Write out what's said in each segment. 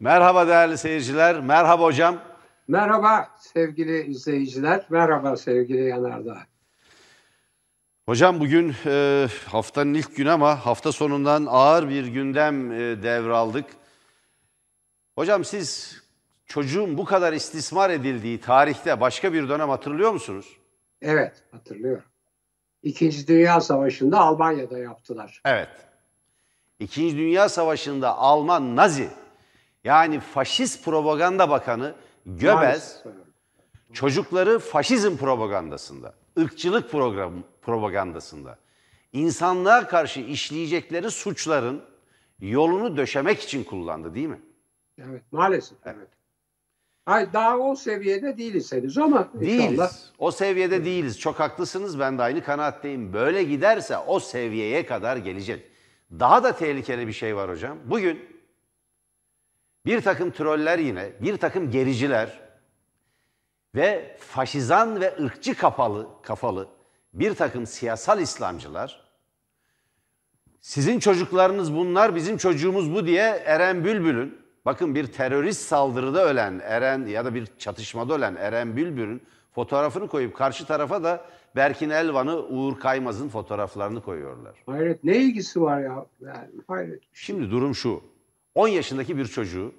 Merhaba değerli seyirciler, merhaba hocam. Merhaba sevgili izleyiciler, merhaba sevgili Yanardağ. Hocam bugün e, haftanın ilk günü ama hafta sonundan ağır bir gündem e, devraldık. Hocam siz çocuğun bu kadar istismar edildiği tarihte başka bir dönem hatırlıyor musunuz? Evet, hatırlıyorum. İkinci Dünya Savaşı'nda Almanya'da yaptılar. Evet. İkinci Dünya Savaşı'nda Alman Nazi yani faşist propaganda bakanı Göbels Maalesef. çocukları faşizm propagandasında, ırkçılık program, propagandasında, insanlığa karşı işleyecekleri suçların yolunu döşemek için kullandı değil mi? Evet, maalesef. Evet. Hayır, daha o seviyede değiliz henüz ama inşallah. Değiliz. O seviyede değiliz. Çok haklısınız. Ben de aynı kanaatteyim. Böyle giderse o seviyeye kadar gelecek. Daha da tehlikeli bir şey var hocam. Bugün bir takım troller yine, bir takım gericiler ve faşizan ve ırkçı kapalı, kafalı bir takım siyasal İslamcılar sizin çocuklarınız bunlar, bizim çocuğumuz bu diye Eren Bülbül'ün, bakın bir terörist saldırıda ölen Eren ya da bir çatışmada ölen Eren Bülbül'ün fotoğrafını koyup karşı tarafa da Berkin Elvan'ı, Uğur Kaymaz'ın fotoğraflarını koyuyorlar. Hayret, ne ilgisi var ya? Yani, hayret. Şimdi durum şu. 10 yaşındaki bir çocuğu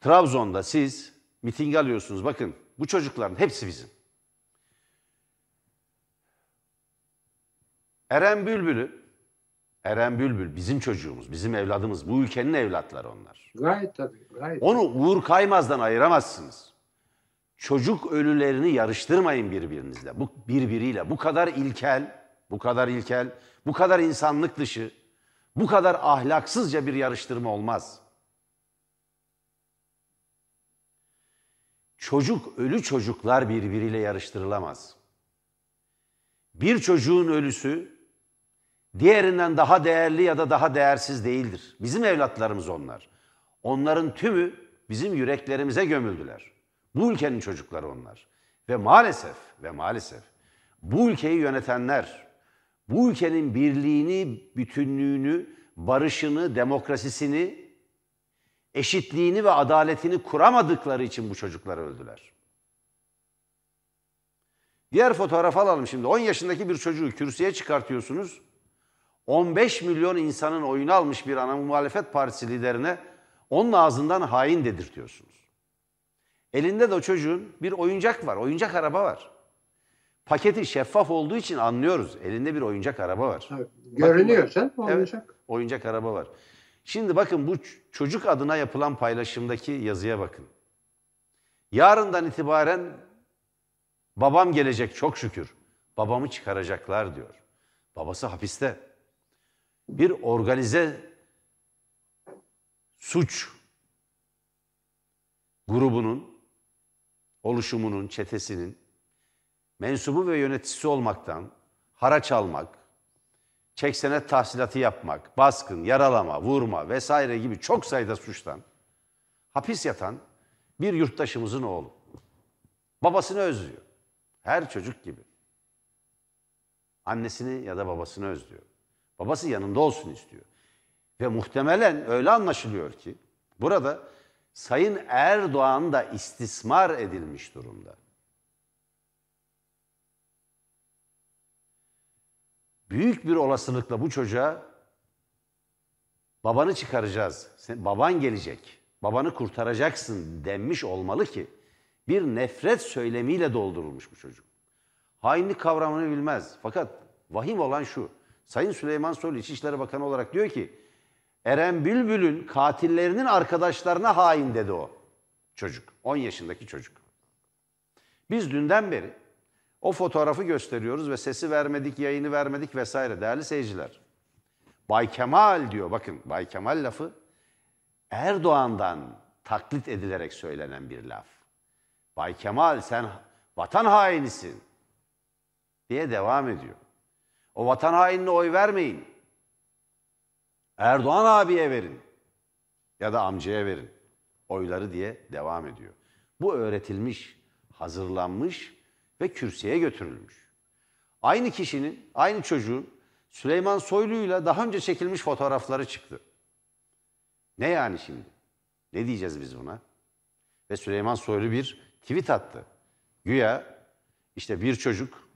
Trabzon'da siz miting alıyorsunuz. Bakın bu çocukların hepsi bizim. Eren Bülbül'ü, Eren Bülbül bizim çocuğumuz, bizim evladımız. Bu ülkenin evlatları onlar. Gayet tabii, gayet. Onu Uğur Kaymaz'dan ayıramazsınız. Çocuk ölülerini yarıştırmayın birbirinizle. Bu birbiriyle. Bu kadar ilkel, bu kadar ilkel, bu kadar insanlık dışı, bu kadar ahlaksızca bir yarıştırma olmaz. Çocuk, ölü çocuklar birbiriyle yarıştırılamaz. Bir çocuğun ölüsü diğerinden daha değerli ya da daha değersiz değildir. Bizim evlatlarımız onlar. Onların tümü bizim yüreklerimize gömüldüler. Bu ülkenin çocukları onlar. Ve maalesef ve maalesef bu ülkeyi yönetenler bu ülkenin birliğini, bütünlüğünü, barışını, demokrasisini, eşitliğini ve adaletini kuramadıkları için bu çocuklar öldüler. Diğer fotoğraf alalım şimdi. 10 yaşındaki bir çocuğu kürsüye çıkartıyorsunuz. 15 milyon insanın oyunu almış bir ana muhalefet partisi liderine onun ağzından hain dedirtiyorsunuz. Elinde de o çocuğun bir oyuncak var, oyuncak araba var. Paketi şeffaf olduğu için anlıyoruz. Elinde bir oyuncak araba var. Görünüyor sen Evet, olacak. oyuncak araba var. Şimdi bakın bu çocuk adına yapılan paylaşımdaki yazıya bakın. Yarından itibaren babam gelecek çok şükür. Babamı çıkaracaklar diyor. Babası hapiste. Bir organize suç grubunun, oluşumunun, çetesinin mensubu ve yöneticisi olmaktan haraç almak, çek senet tahsilatı yapmak, baskın, yaralama, vurma vesaire gibi çok sayıda suçtan hapis yatan bir yurttaşımızın oğlu. Babasını özlüyor. Her çocuk gibi. Annesini ya da babasını özlüyor. Babası yanında olsun istiyor. Ve muhtemelen öyle anlaşılıyor ki burada Sayın Erdoğan da istismar edilmiş durumda. Büyük bir olasılıkla bu çocuğa babanı çıkaracağız, sen, baban gelecek, babanı kurtaracaksın denmiş olmalı ki bir nefret söylemiyle doldurulmuş bu çocuk. Hainlik kavramını bilmez. Fakat vahim olan şu. Sayın Süleyman Soylu İçişleri Bakanı olarak diyor ki Eren Bülbül'ün katillerinin arkadaşlarına hain dedi o çocuk. 10 yaşındaki çocuk. Biz dünden beri o fotoğrafı gösteriyoruz ve sesi vermedik, yayını vermedik vesaire değerli seyirciler. Bay Kemal diyor bakın Bay Kemal lafı Erdoğan'dan taklit edilerek söylenen bir laf. Bay Kemal sen vatan hainisin diye devam ediyor. O vatan hainine oy vermeyin. Erdoğan abiye verin ya da amcaya verin oyları diye devam ediyor. Bu öğretilmiş, hazırlanmış ve kürsüye götürülmüş. Aynı kişinin, aynı çocuğun Süleyman Soylu'yla daha önce çekilmiş fotoğrafları çıktı. Ne yani şimdi? Ne diyeceğiz biz buna? Ve Süleyman Soylu bir tweet attı. Güya işte bir çocuk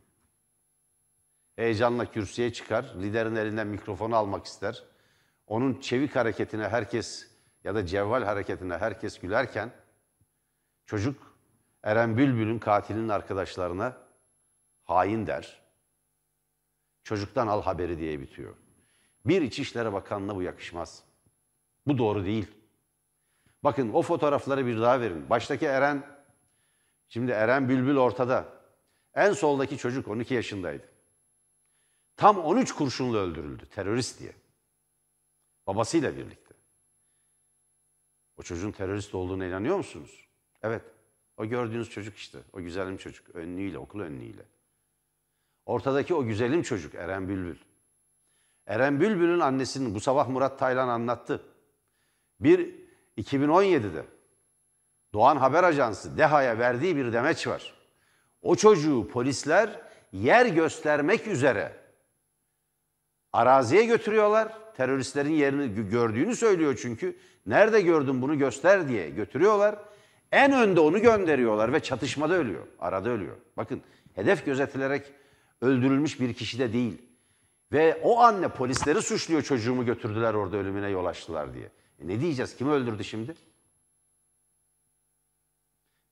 heyecanla kürsüye çıkar, liderin elinden mikrofonu almak ister. Onun çevik hareketine herkes ya da cevval hareketine herkes gülerken çocuk Eren Bülbül'ün katilinin arkadaşlarına hain der. Çocuktan al haberi diye bitiyor. Bir İçişleri Bakanlığı'na bu yakışmaz. Bu doğru değil. Bakın o fotoğrafları bir daha verin. Baştaki Eren, şimdi Eren Bülbül ortada. En soldaki çocuk 12 yaşındaydı. Tam 13 kurşunla öldürüldü terörist diye. Babasıyla birlikte. O çocuğun terörist olduğuna inanıyor musunuz? Evet. O gördüğünüz çocuk işte. O güzelim çocuk. Önlüğüyle, okul önlüğüyle. Ortadaki o güzelim çocuk Eren Bülbül. Eren Bülbül'ün annesinin bu sabah Murat Taylan anlattı. Bir 2017'de Doğan Haber Ajansı DEHA'ya verdiği bir demeç var. O çocuğu polisler yer göstermek üzere araziye götürüyorlar. Teröristlerin yerini gördüğünü söylüyor çünkü. Nerede gördün bunu göster diye götürüyorlar. En önde onu gönderiyorlar ve çatışmada ölüyor. Arada ölüyor. Bakın hedef gözetilerek öldürülmüş bir kişi de değil. Ve o anne polisleri suçluyor çocuğumu götürdüler orada ölümüne yol açtılar diye. E ne diyeceğiz? Kimi öldürdü şimdi?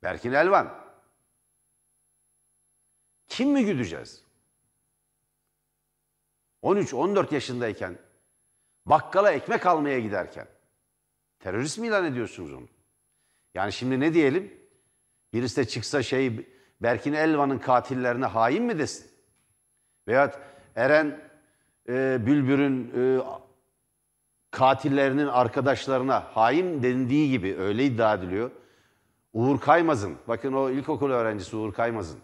Berkin Elvan. Kim mi güdeceğiz? 13-14 yaşındayken bakkala ekmek almaya giderken terörist mi ilan ediyorsunuz onu? Yani şimdi ne diyelim? Birisi de çıksa şey Berkin Elvan'ın katillerine hain mi desin? Veyahut Eren e, Bülbür'ün e, katillerinin arkadaşlarına hain dendiği gibi öyle iddia ediliyor. Uğur Kaymaz'ın, bakın o ilkokul öğrencisi Uğur Kaymaz'ın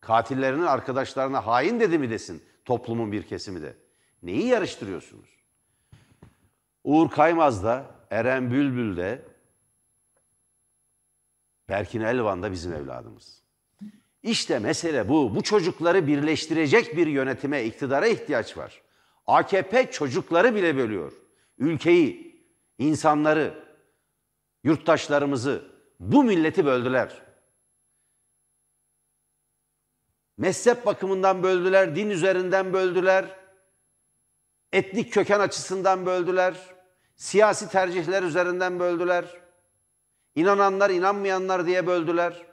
katillerinin arkadaşlarına hain dedi mi desin toplumun bir kesimi de. Neyi yarıştırıyorsunuz? Uğur Kaymaz da, Eren Bülbül de, Berkin Elvan da bizim evladımız. İşte mesele bu. Bu çocukları birleştirecek bir yönetime, iktidara ihtiyaç var. AKP çocukları bile bölüyor. Ülkeyi, insanları, yurttaşlarımızı, bu milleti böldüler. Mezhep bakımından böldüler, din üzerinden böldüler, etnik köken açısından böldüler, siyasi tercihler üzerinden böldüler, inananlar, inanmayanlar diye böldüler.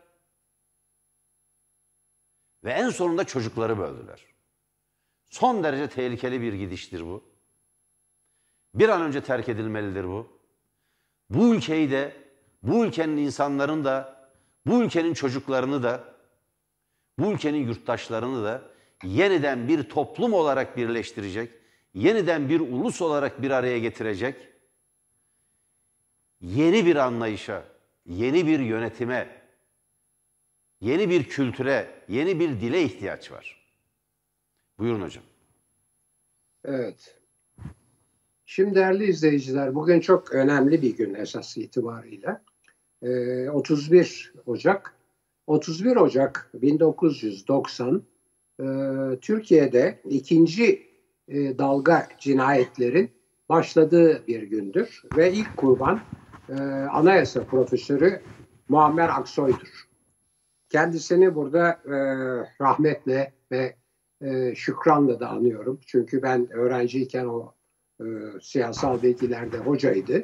Ve en sonunda çocukları böldüler. Son derece tehlikeli bir gidiştir bu. Bir an önce terk edilmelidir bu. Bu ülkeyi de, bu ülkenin insanların da, bu ülkenin çocuklarını da, bu ülkenin yurttaşlarını da yeniden bir toplum olarak birleştirecek, yeniden bir ulus olarak bir araya getirecek, yeni bir anlayışa, yeni bir yönetime, yeni bir kültüre, yeni bir dile ihtiyaç var. Buyurun hocam. Evet. Şimdi değerli izleyiciler, bugün çok önemli bir gün esas itibariyle. Ee, 31 Ocak. 31 Ocak 1990 e, Türkiye'de ikinci e, dalga cinayetlerin başladığı bir gündür. Ve ilk kurban e, anayasa profesörü Muammer Aksoy'dur. Kendisini burada e, rahmetle ve e, şükranla da anıyorum. Çünkü ben öğrenciyken o e, siyasal bilgilerde hocaydı.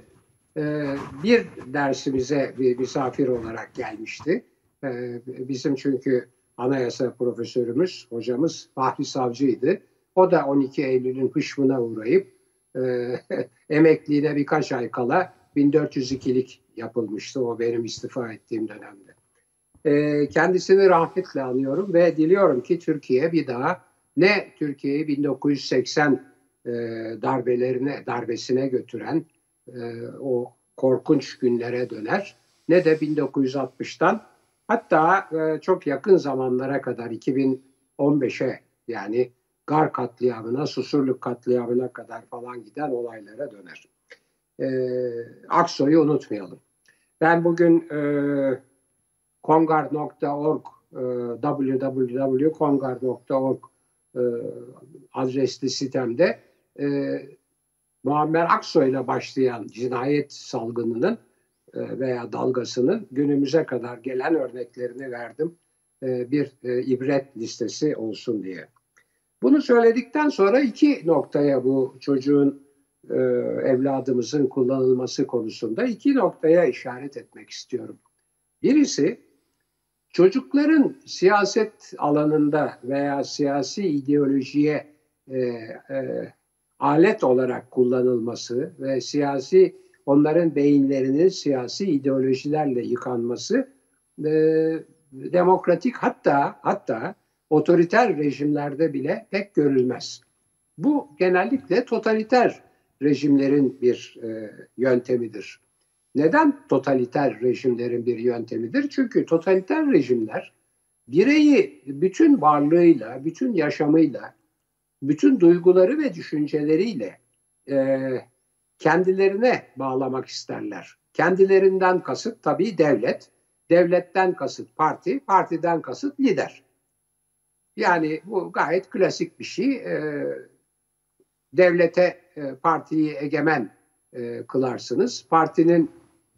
E, bir dersimize bir misafir olarak gelmişti. E, bizim çünkü anayasa profesörümüz, hocamız Fahri Savcı'ydı. O da 12 Eylül'ün hışmına uğrayıp e, emekliğine birkaç ay kala 1402'lik yapılmıştı o benim istifa ettiğim dönemde. E, kendisini rahmetle anıyorum ve diliyorum ki Türkiye bir daha ne Türkiye'yi 1980 e, darbelerine darbesine götüren e, o korkunç günlere döner ne de 1960'tan hatta e, çok yakın zamanlara kadar 2015'e yani Gar katliamına, Susurluk katliamına kadar falan giden olaylara döner. E, Aksoy'u unutmayalım. Ben bugün e, kongar.org e, www.kongar.org e, adresli sitemde e, Muammer Aksoy'la başlayan cinayet salgınının e, veya dalgasının günümüze kadar gelen örneklerini verdim. E, bir e, ibret listesi olsun diye. Bunu söyledikten sonra iki noktaya bu çocuğun evladımızın kullanılması konusunda iki noktaya işaret etmek istiyorum. Birisi çocukların siyaset alanında veya siyasi ideolojiye e, e, alet olarak kullanılması ve siyasi onların beyinlerinin siyasi ideolojilerle yıkanması e, demokratik hatta hatta otoriter rejimlerde bile pek görülmez. Bu genellikle totaliter rejimlerin bir e, yöntemidir. Neden totaliter rejimlerin bir yöntemidir? Çünkü totaliter rejimler bireyi bütün varlığıyla, bütün yaşamıyla, bütün duyguları ve düşünceleriyle e, kendilerine bağlamak isterler. Kendilerinden kasıt tabii devlet, devletten kasıt parti, partiden kasıt lider. Yani bu gayet klasik bir şey. E, devlete, e, partiyi egemen e, kılarsınız. Partinin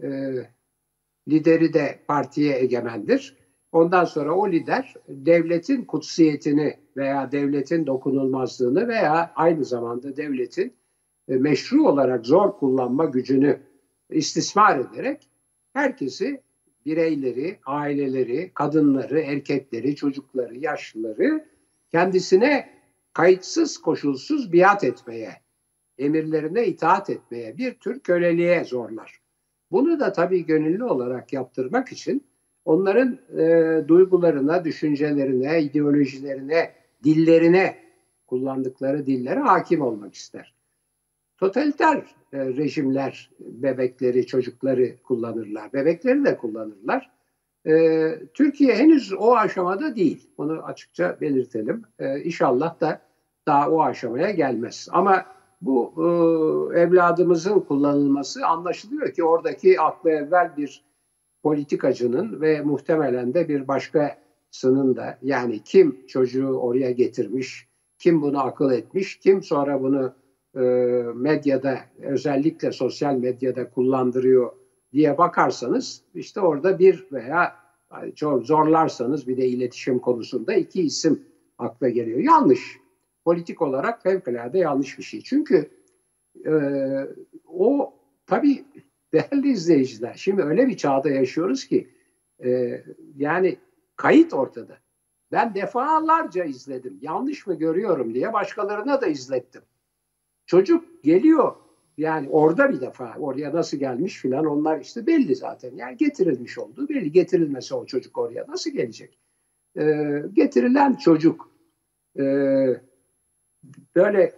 e, lideri de partiye egemendir. Ondan sonra o lider devletin kutsiyetini veya devletin dokunulmazlığını veya aynı zamanda devletin e, meşru olarak zor kullanma gücünü istismar ederek herkesi bireyleri, aileleri, kadınları, erkekleri, çocukları, yaşlıları kendisine kayıtsız koşulsuz biat etmeye, emirlerine itaat etmeye, bir tür köleliğe zorlar. Bunu da tabii gönüllü olarak yaptırmak için onların e, duygularına, düşüncelerine, ideolojilerine, dillerine, kullandıkları dillere hakim olmak ister. Totaliter e, rejimler bebekleri, çocukları kullanırlar. Bebekleri de kullanırlar. E, Türkiye henüz o aşamada değil. Bunu açıkça belirtelim. E, inşallah da daha o aşamaya gelmez. Ama bu e, evladımızın kullanılması anlaşılıyor ki oradaki aklı evvel bir politikacının ve muhtemelen de bir başkasının da yani kim çocuğu oraya getirmiş, kim bunu akıl etmiş, kim sonra bunu e, medyada özellikle sosyal medyada kullandırıyor diye bakarsanız işte orada bir veya çok zorlarsanız bir de iletişim konusunda iki isim akla geliyor. Yanlış. Politik olarak fevkalade yanlış bir şey. Çünkü e, o tabii değerli izleyiciler şimdi öyle bir çağda yaşıyoruz ki e, yani kayıt ortada. Ben defalarca izledim. Yanlış mı görüyorum diye başkalarına da izlettim. Çocuk geliyor yani orada bir defa oraya nasıl gelmiş filan onlar işte belli zaten. Yani getirilmiş olduğu belli. Getirilmese o çocuk oraya nasıl gelecek? Ee, getirilen çocuk e, böyle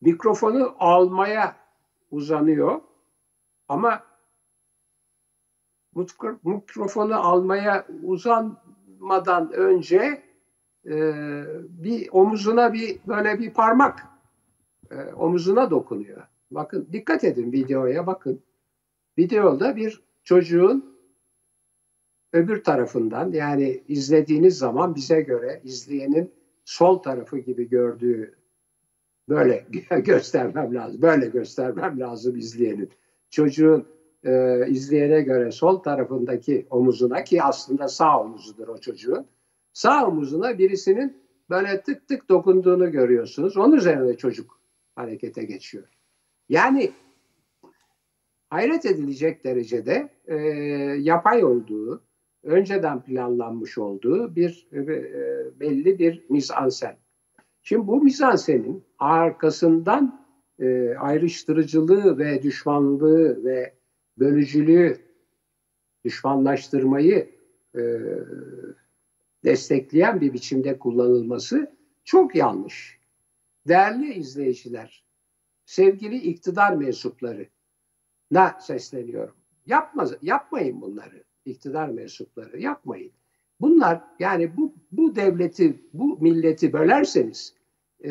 mikrofonu almaya uzanıyor ama mikrofonu almaya uzanmadan önce e, bir omuzuna bir böyle bir parmak e, omuzuna dokunuyor. Bakın dikkat edin videoya bakın. Videoda bir çocuğun öbür tarafından yani izlediğiniz zaman bize göre izleyenin sol tarafı gibi gördüğü böyle göstermem lazım. Böyle göstermem lazım izleyenin. Çocuğun e, izleyene göre sol tarafındaki omuzuna ki aslında sağ omuzudur o çocuğun. Sağ omuzuna birisinin böyle tık tık dokunduğunu görüyorsunuz. Onun üzerine çocuk harekete geçiyor. Yani hayret edilecek derecede e, yapay olduğu, önceden planlanmış olduğu bir e, e belli bir mizansen. Şimdi bu mizansenin arkasından e, ayrıştırıcılığı ve düşmanlığı ve bölücülüğü, düşmanlaştırmayı e, destekleyen bir biçimde kullanılması çok yanlış. Değerli izleyiciler, sevgili iktidar mensupları na sesleniyorum. Yapma, yapmayın bunları. İktidar mensupları yapmayın. Bunlar yani bu, bu devleti, bu milleti bölerseniz e,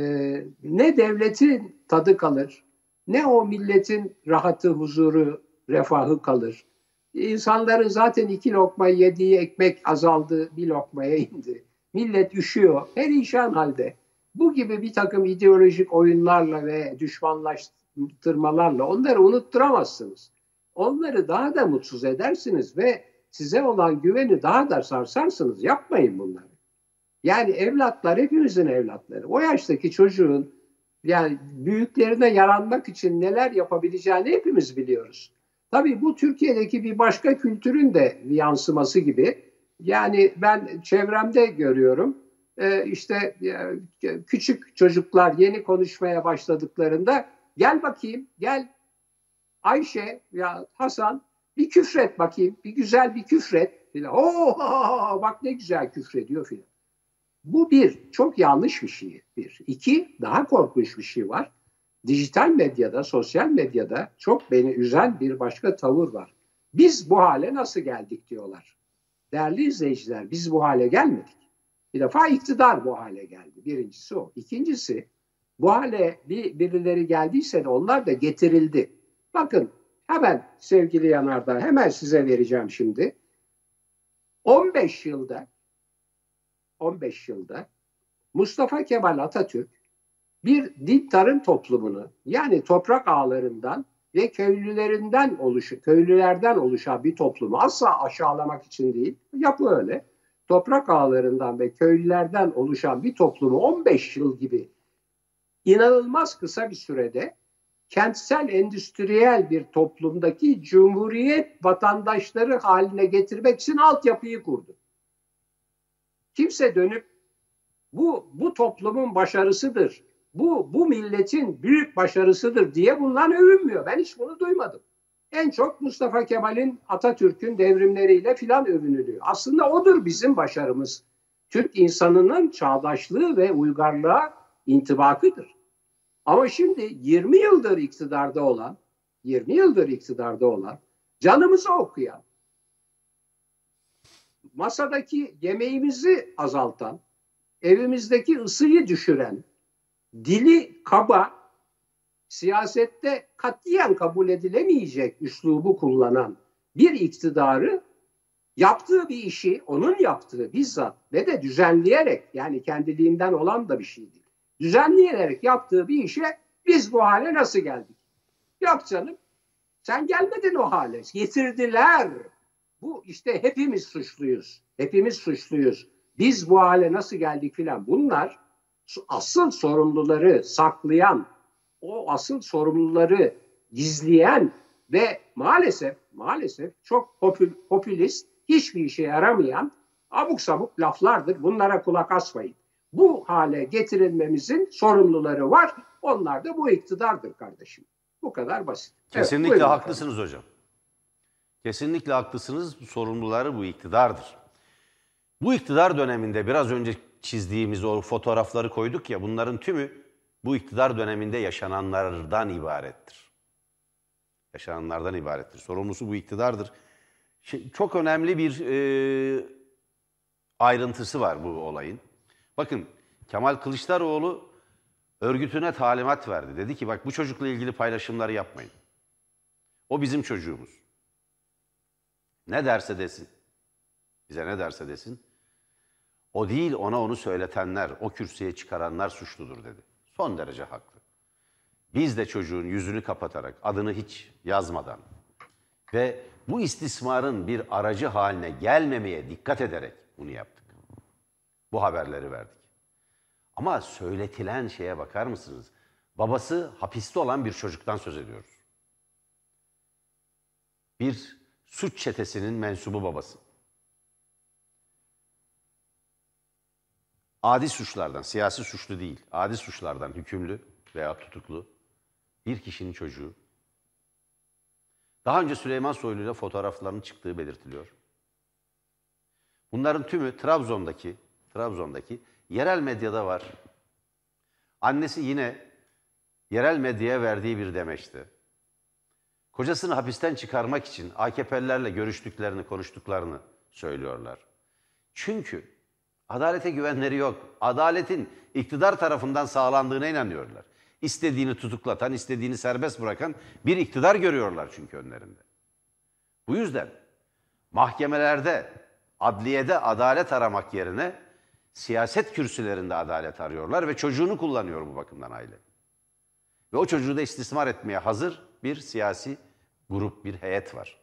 ne devletin tadı kalır, ne o milletin rahatı, huzuru, refahı kalır. İnsanların zaten iki lokma yediği ekmek azaldı, bir lokmaya indi. Millet üşüyor, perişan halde. Bu gibi bir takım ideolojik oyunlarla ve düşmanlaştırmalarla onları unutturamazsınız. Onları daha da mutsuz edersiniz ve size olan güveni daha da sarsarsınız. Yapmayın bunları. Yani evlatlar hepimizin evlatları. O yaştaki çocuğun yani büyüklerine yaranmak için neler yapabileceğini hepimiz biliyoruz. Tabii bu Türkiye'deki bir başka kültürün de yansıması gibi. Yani ben çevremde görüyorum. Ee, işte e, küçük çocuklar yeni konuşmaya başladıklarında gel bakayım gel Ayşe ya Hasan bir küfret bakayım bir güzel bir küfret filan. Oo bak ne güzel küfrediyor filan. Bu bir, çok yanlış bir şey. Bir. İki, daha korkunç bir şey var. Dijital medyada, sosyal medyada çok beni üzen bir başka tavır var. Biz bu hale nasıl geldik diyorlar. Değerli izleyiciler, biz bu hale gelmedik. Bir defa iktidar bu hale geldi. Birincisi o. İkincisi, bu hale bir, birileri geldiyse de onlar da getirildi. Bakın hemen sevgili Yanardağ, hemen size vereceğim şimdi. 15 yılda 15 yılda Mustafa Kemal Atatürk bir din tarım toplumunu yani toprak ağlarından ve köylülerinden oluşu, köylülerden oluşan bir toplumu asla aşağılamak için değil, yapı öyle. Toprak ağlarından ve köylülerden oluşan bir toplumu 15 yıl gibi inanılmaz kısa bir sürede kentsel endüstriyel bir toplumdaki cumhuriyet vatandaşları haline getirmek için altyapıyı kurdu. Kimse dönüp bu bu toplumun başarısıdır. Bu bu milletin büyük başarısıdır diye bundan övünmüyor. Ben hiç bunu duymadım. En çok Mustafa Kemal'in Atatürk'ün devrimleriyle filan övünülüyor. Aslında odur bizim başarımız. Türk insanının çağdaşlığı ve uygarlığa intibakıdır. Ama şimdi 20 yıldır iktidarda olan, 20 yıldır iktidarda olan, canımızı okuyan, masadaki yemeğimizi azaltan, evimizdeki ısıyı düşüren, dili kaba, siyasette katiyen kabul edilemeyecek üslubu kullanan bir iktidarı yaptığı bir işi, onun yaptığı bizzat ve de düzenleyerek yani kendiliğinden olan da bir şey değil. Düzenleyerek yaptığı bir işe biz bu hale nasıl geldik? Yok canım sen gelmedin o hale. Getirdiler. Bu işte hepimiz suçluyuz. Hepimiz suçluyuz. Biz bu hale nasıl geldik filan. Bunlar asıl sorumluları saklayan, o asıl sorumluları gizleyen ve maalesef maalesef çok popül, popülist, hiçbir işe yaramayan abuk sabuk laflardır. Bunlara kulak asmayın. Bu hale getirilmemizin sorumluları var. Onlar da bu iktidardır kardeşim. Bu kadar basit. Kesinlikle evet, haklısınız hocam. Kesinlikle haklısınız. Sorumluları bu iktidardır. Bu iktidar döneminde biraz önce çizdiğimiz o fotoğrafları koyduk ya bunların tümü bu iktidar döneminde yaşananlardan ibarettir. Yaşananlardan ibarettir. Sorumlusu bu iktidardır. Şey, çok önemli bir e, ayrıntısı var bu olayın. Bakın Kemal Kılıçdaroğlu örgütüne talimat verdi. Dedi ki bak bu çocukla ilgili paylaşımları yapmayın. O bizim çocuğumuz. Ne derse desin. Bize ne derse desin. O değil ona onu söyletenler, o kürsüye çıkaranlar suçludur dedi. Son derece haklı. Biz de çocuğun yüzünü kapatarak, adını hiç yazmadan ve bu istismarın bir aracı haline gelmemeye dikkat ederek bunu yaptık. Bu haberleri verdik. Ama söyletilen şeye bakar mısınız? Babası hapiste olan bir çocuktan söz ediyoruz. Bir suç çetesinin mensubu babası. Adi suçlardan, siyasi suçlu değil, adi suçlardan hükümlü veya tutuklu bir kişinin çocuğu. Daha önce Süleyman Soylu ile fotoğraflarının çıktığı belirtiliyor. Bunların tümü Trabzon'daki, Trabzon'daki yerel medyada var. Annesi yine yerel medyaya verdiği bir demeçti. Kocasını hapisten çıkarmak için AKP'lilerle görüştüklerini, konuştuklarını söylüyorlar. Çünkü adalete güvenleri yok. Adaletin iktidar tarafından sağlandığına inanıyorlar. İstediğini tutuklatan, istediğini serbest bırakan bir iktidar görüyorlar çünkü önlerinde. Bu yüzden mahkemelerde, adliyede adalet aramak yerine siyaset kürsülerinde adalet arıyorlar ve çocuğunu kullanıyor bu bakımdan aile. Ve o çocuğu da istismar etmeye hazır bir siyasi grup, bir heyet var.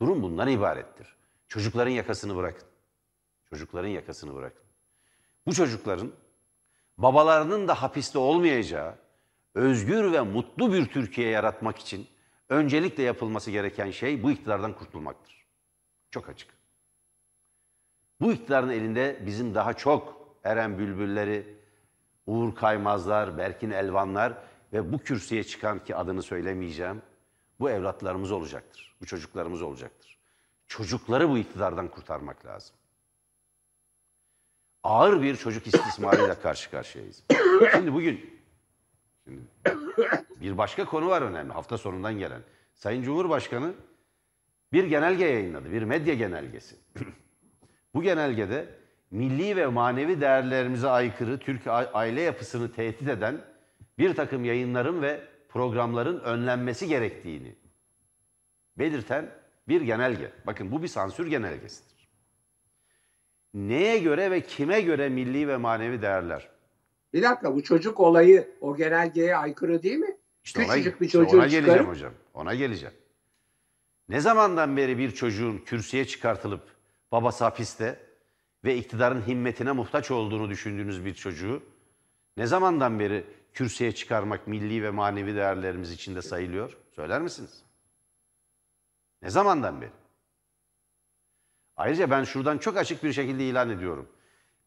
Durum bundan ibarettir. Çocukların yakasını bırakın. Çocukların yakasını bırakın. Bu çocukların babalarının da hapiste olmayacağı, özgür ve mutlu bir Türkiye yaratmak için öncelikle yapılması gereken şey bu iktidardan kurtulmaktır. Çok açık. Bu iktidarın elinde bizim daha çok Eren Bülbülleri, Uğur Kaymazlar, Berkin Elvanlar ve bu kürsüye çıkan ki adını söylemeyeceğim, bu evlatlarımız olacaktır. Bu çocuklarımız olacaktır. Çocukları bu iktidardan kurtarmak lazım. Ağır bir çocuk istismarıyla karşı karşıyayız. Şimdi bugün şimdi bir başka konu var önemli hafta sonundan gelen. Sayın Cumhurbaşkanı bir genelge yayınladı, bir medya genelgesi. Bu genelgede milli ve manevi değerlerimize aykırı Türk aile yapısını tehdit eden bir takım yayınların ve programların önlenmesi gerektiğini belirten bir genelge. Bakın bu bir sansür genelgesidir. Neye göre ve kime göre milli ve manevi değerler? Bir dakika bu çocuk olayı o genelgeye aykırı değil mi? İşte Küçücük ona, bir işte çocuğu ona geleceğim çıkarıp hocam. Ona geleceğim. Ne zamandan beri bir çocuğun kürsüye çıkartılıp babası hapiste ve iktidarın himmetine muhtaç olduğunu düşündüğünüz bir çocuğu ne zamandan beri kürsüye çıkarmak milli ve manevi değerlerimiz içinde sayılıyor? Söyler misiniz? Ne zamandan beri? Ayrıca ben şuradan çok açık bir şekilde ilan ediyorum.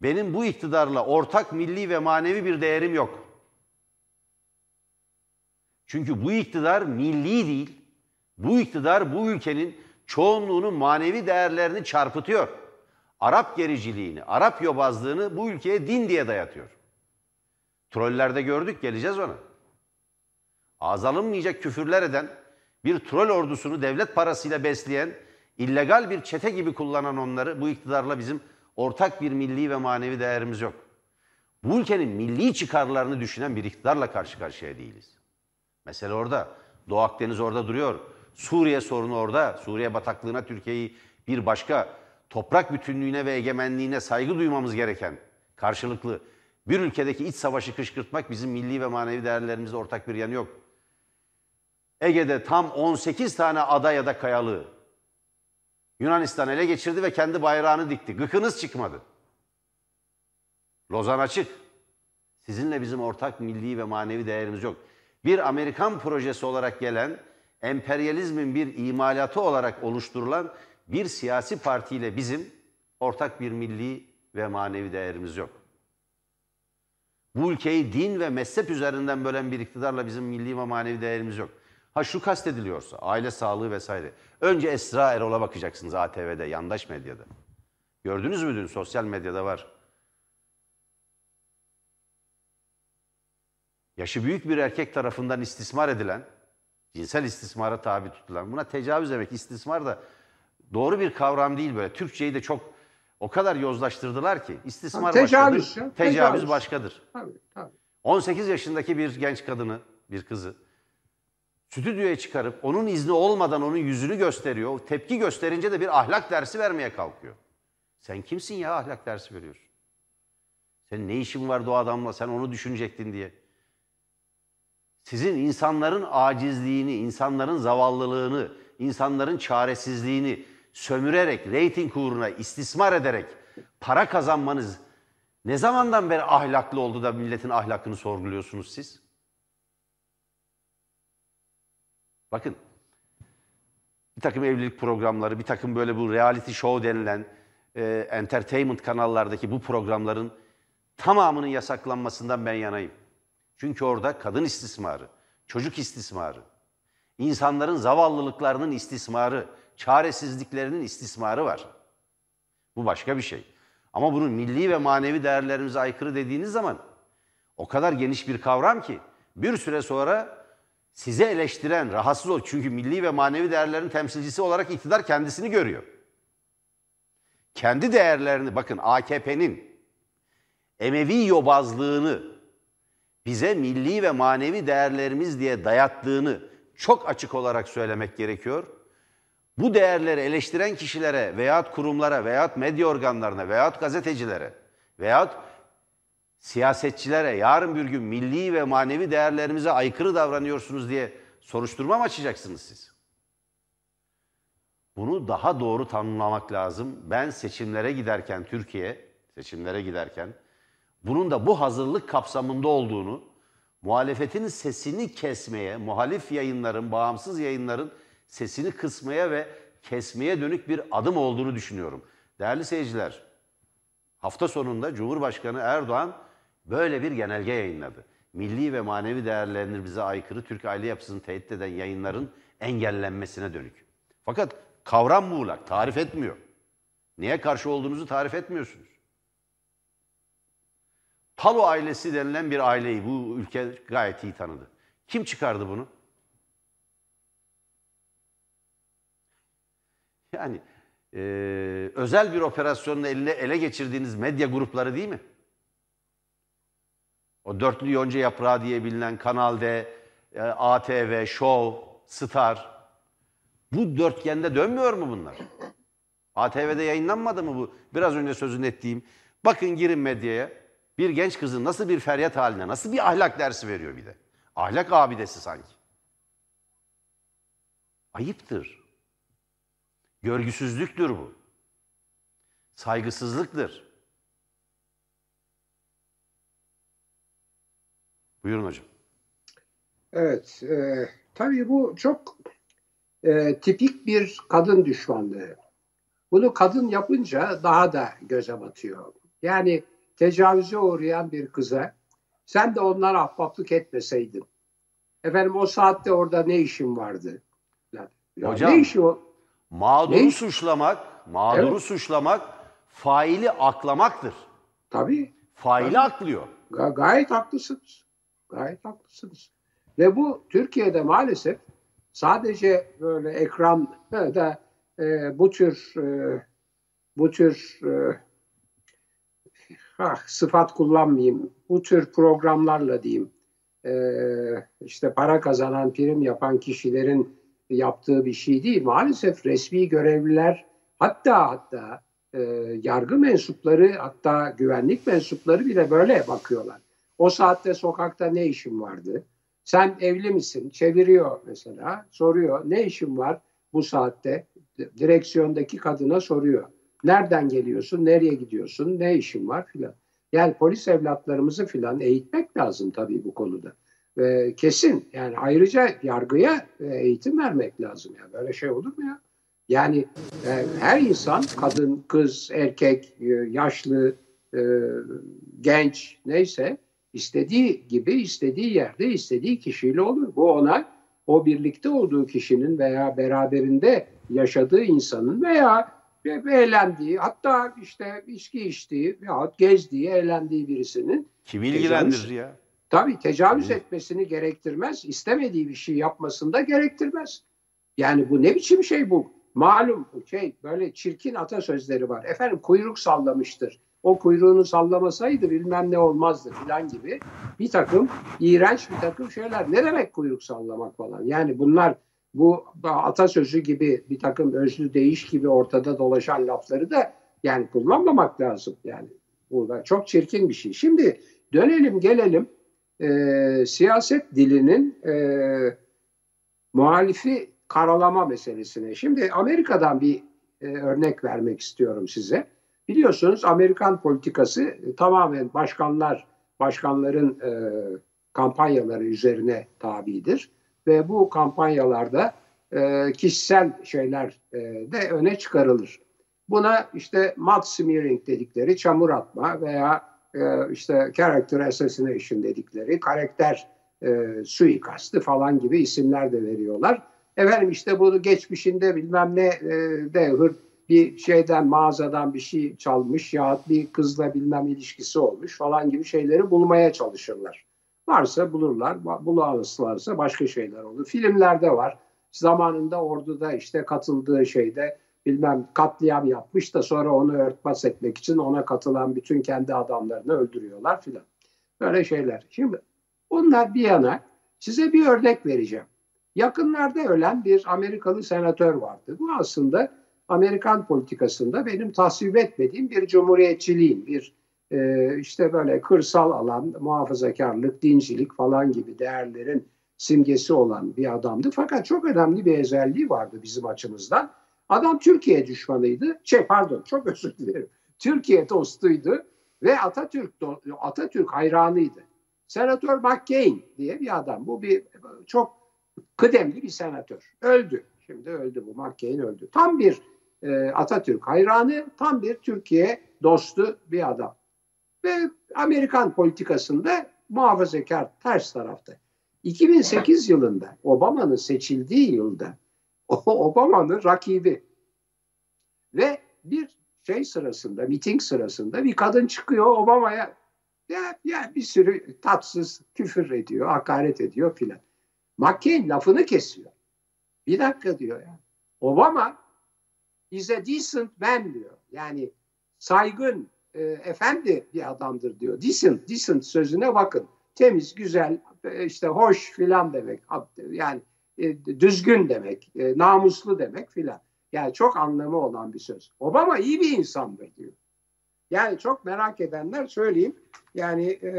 Benim bu iktidarla ortak milli ve manevi bir değerim yok. Çünkü bu iktidar milli değil. Bu iktidar bu ülkenin çoğunluğunun manevi değerlerini çarpıtıyor. Arap gericiliğini, Arap yobazlığını bu ülkeye din diye dayatıyor. Trollerde gördük, geleceğiz ona. Ağız alınmayacak küfürler eden, bir troll ordusunu devlet parasıyla besleyen, illegal bir çete gibi kullanan onları bu iktidarla bizim ortak bir milli ve manevi değerimiz yok. Bu ülkenin milli çıkarlarını düşünen bir iktidarla karşı karşıya değiliz. Mesele orada. Doğu Akdeniz orada duruyor. Suriye sorunu orada. Suriye bataklığına Türkiye'yi bir başka toprak bütünlüğüne ve egemenliğine saygı duymamız gereken karşılıklı bir ülkedeki iç savaşı kışkırtmak bizim milli ve manevi değerlerimizde ortak bir yanı yok. Ege'de tam 18 tane ada ya da kayalığı Yunanistan ele geçirdi ve kendi bayrağını dikti. Gıkınız çıkmadı. Lozan açık. Sizinle bizim ortak milli ve manevi değerimiz yok. Bir Amerikan projesi olarak gelen, emperyalizmin bir imalatı olarak oluşturulan bir siyasi partiyle bizim ortak bir milli ve manevi değerimiz yok. Bu ülkeyi din ve mezhep üzerinden bölen bir iktidarla bizim milli ve manevi değerimiz yok. Ha şu kastediliyorsa, aile sağlığı vesaire. Önce Esra Erol'a bakacaksınız ATV'de, yandaş medyada. Gördünüz mü dün sosyal medyada var. Yaşı büyük bir erkek tarafından istismar edilen, cinsel istismara tabi tutulan, buna tecavüz demek, istismar da doğru bir kavram değil böyle. Türkçeyi de çok o kadar yozlaştırdılar ki istismar Ha, tecavüz başkadır, ya, tecavüz, tecavüz. başkadır. Tabii, tabii. 18 yaşındaki bir genç kadını, bir kızı stüdyoya çıkarıp onun izni olmadan onun yüzünü gösteriyor. Tepki gösterince de bir ahlak dersi vermeye kalkıyor. Sen kimsin ya ahlak dersi veriyorsun? Senin ne işin vardı o adamla sen onu düşünecektin diye. Sizin insanların acizliğini, insanların zavallılığını, insanların çaresizliğini sömürerek, reyting uğruna istismar ederek para kazanmanız ne zamandan beri ahlaklı oldu da milletin ahlakını sorguluyorsunuz siz? Bakın bir takım evlilik programları, bir takım böyle bu reality show denilen e, entertainment kanallardaki bu programların tamamının yasaklanmasından ben yanayım. Çünkü orada kadın istismarı, çocuk istismarı, insanların zavallılıklarının istismarı, çaresizliklerinin istismarı var. Bu başka bir şey. Ama bunun milli ve manevi değerlerimize aykırı dediğiniz zaman o kadar geniş bir kavram ki bir süre sonra size eleştiren, rahatsız ol. Çünkü milli ve manevi değerlerin temsilcisi olarak iktidar kendisini görüyor. Kendi değerlerini, bakın AKP'nin Emevi yobazlığını bize milli ve manevi değerlerimiz diye dayattığını çok açık olarak söylemek gerekiyor. Bu değerleri eleştiren kişilere veyahut kurumlara veyahut medya organlarına veyahut gazetecilere Veyahut siyasetçilere yarın bir gün milli ve manevi değerlerimize aykırı davranıyorsunuz diye soruşturma mı açacaksınız siz? Bunu daha doğru tanımlamak lazım. Ben seçimlere giderken Türkiye, seçimlere giderken bunun da bu hazırlık kapsamında olduğunu, muhalefetin sesini kesmeye, muhalif yayınların, bağımsız yayınların sesini kısmaya ve kesmeye dönük bir adım olduğunu düşünüyorum. Değerli seyirciler, hafta sonunda Cumhurbaşkanı Erdoğan böyle bir genelge yayınladı. Milli ve manevi değerlerimize aykırı Türk aile yapısını tehdit eden yayınların engellenmesine dönük. Fakat kavram muğlak, tarif etmiyor. Niye karşı olduğunuzu tarif etmiyorsunuz. Palo ailesi denilen bir aileyi bu ülke gayet iyi tanıdı. Kim çıkardı bunu? Yani e, özel bir operasyonla eline ele geçirdiğiniz medya grupları değil mi? O dörtlü yonca yaprağı diye bilinen Kanal D, e, ATV, Show, Star. Bu dörtgende dönmüyor mu bunlar? ATV'de yayınlanmadı mı bu? Biraz önce sözünü ettiğim. Bakın girin medyaya. Bir genç kızın nasıl bir feryat haline, nasıl bir ahlak dersi veriyor bir de. Ahlak abidesi sanki. Ayıptır. Görgüsüzlüktür bu. Saygısızlıktır. Buyurun hocam. Evet, e, tabii bu çok e, tipik bir kadın düşmanlığı. Bunu kadın yapınca daha da göze batıyor. Yani tecavüze uğrayan bir kıza sen de onlara ahbaplık etmeseydin. Efendim o saatte orada ne işin vardı? Ya, ya Hocam, ne işi o? Mağduru Ne? suçlamak, mağduru Evet. suçlamak faili aklamaktır. Tabii Faili Tabii. aklıyor. Ga- gayet haklısınız. Gayet haklısınız. Ve bu Türkiye'de maalesef sadece böyle ekran da e, bu tür e, bu tür e, ah, sıfat kullanmayayım. Bu tür programlarla diyeyim. e, işte para kazanan, prim yapan kişilerin yaptığı bir şey değil. Maalesef resmi görevliler hatta hatta e, yargı mensupları hatta güvenlik mensupları bile böyle bakıyorlar. O saatte sokakta ne işin vardı? Sen evli misin? Çeviriyor mesela. Soruyor. Ne işin var bu saatte? Direksiyondaki kadına soruyor. Nereden geliyorsun? Nereye gidiyorsun? Ne işin var filan. Yani polis evlatlarımızı filan eğitmek lazım tabii bu konuda. Ee, kesin yani ayrıca yargıya e, eğitim vermek lazım. Yani böyle şey olur mu ya? Yani e, her insan kadın, kız, erkek, e, yaşlı, e, genç neyse istediği gibi istediği yerde istediği kişiyle olur. Bu ona o birlikte olduğu kişinin veya beraberinde yaşadığı insanın veya eğlendiği hatta işte içki içtiği veyahut gezdiği, eğlendiği birisinin Kim ilgilendirir ya? tabii tecavüz etmesini gerektirmez. istemediği bir şey yapmasını da gerektirmez. Yani bu ne biçim şey bu? Malum şey böyle çirkin atasözleri var. Efendim kuyruk sallamıştır. O kuyruğunu sallamasaydı bilmem ne olmazdı filan gibi bir takım iğrenç bir takım şeyler. Ne demek kuyruk sallamak falan? Yani bunlar bu atasözü gibi bir takım özlü değiş gibi ortada dolaşan lafları da yani kullanmamak lazım. Yani bu da çok çirkin bir şey. Şimdi dönelim gelelim e, siyaset dilinin e, muhalifi karalama meselesine. Şimdi Amerika'dan bir e, örnek vermek istiyorum size. Biliyorsunuz Amerikan politikası e, tamamen başkanlar, başkanların e, kampanyaları üzerine tabidir. Ve bu kampanyalarda e, kişisel şeyler e, de öne çıkarılır. Buna işte mud smearing dedikleri çamur atma veya e, işte character assassination dedikleri karakter e, suikastı falan gibi isimler de veriyorlar. Efendim işte bunu geçmişinde bilmem ne e, de hır bir şeyden mağazadan bir şey çalmış ya bir kızla bilmem ilişkisi olmuş falan gibi şeyleri bulmaya çalışırlar. Varsa bulurlar, bulamazlarsa başka şeyler olur. Filmlerde var. Zamanında orduda işte katıldığı şeyde bilmem katliam yapmış da sonra onu örtbas etmek için ona katılan bütün kendi adamlarını öldürüyorlar filan. Böyle şeyler. Şimdi bunlar bir yana size bir örnek vereceğim. Yakınlarda ölen bir Amerikalı senatör vardı. Bu aslında Amerikan politikasında benim tasvip etmediğim bir cumhuriyetçiliğin, bir e, işte böyle kırsal alan, muhafazakarlık, dincilik falan gibi değerlerin simgesi olan bir adamdı. Fakat çok önemli bir özelliği vardı bizim açımızdan. Adam Türkiye düşmanıydı. Şey pardon çok özür dilerim. Türkiye dostuydu ve Atatürk Atatürk hayranıydı. Senatör McCain diye bir adam. Bu bir çok kıdemli bir senatör. Öldü. Şimdi öldü bu. McCain öldü. Tam bir e, Atatürk hayranı, tam bir Türkiye dostu bir adam. Ve Amerikan politikasında muhafazakar ters tarafta. 2008 yılında Obama'nın seçildiği yılda Obama'nın rakibi ve bir şey sırasında, miting sırasında bir kadın çıkıyor Obama'ya ya, ya bir sürü tatsız küfür ediyor, hakaret ediyor filan. McCain lafını kesiyor. Bir dakika diyor ya. Obama is a decent man diyor. Yani saygın, e, efendi bir adamdır diyor. Decent, decent sözüne bakın. Temiz, güzel, e, işte hoş filan demek. Yani e, düzgün demek, e, namuslu demek filan. Yani çok anlamı olan bir söz. Obama iyi bir insandır diyor. Yani çok merak edenler söyleyeyim. Yani e,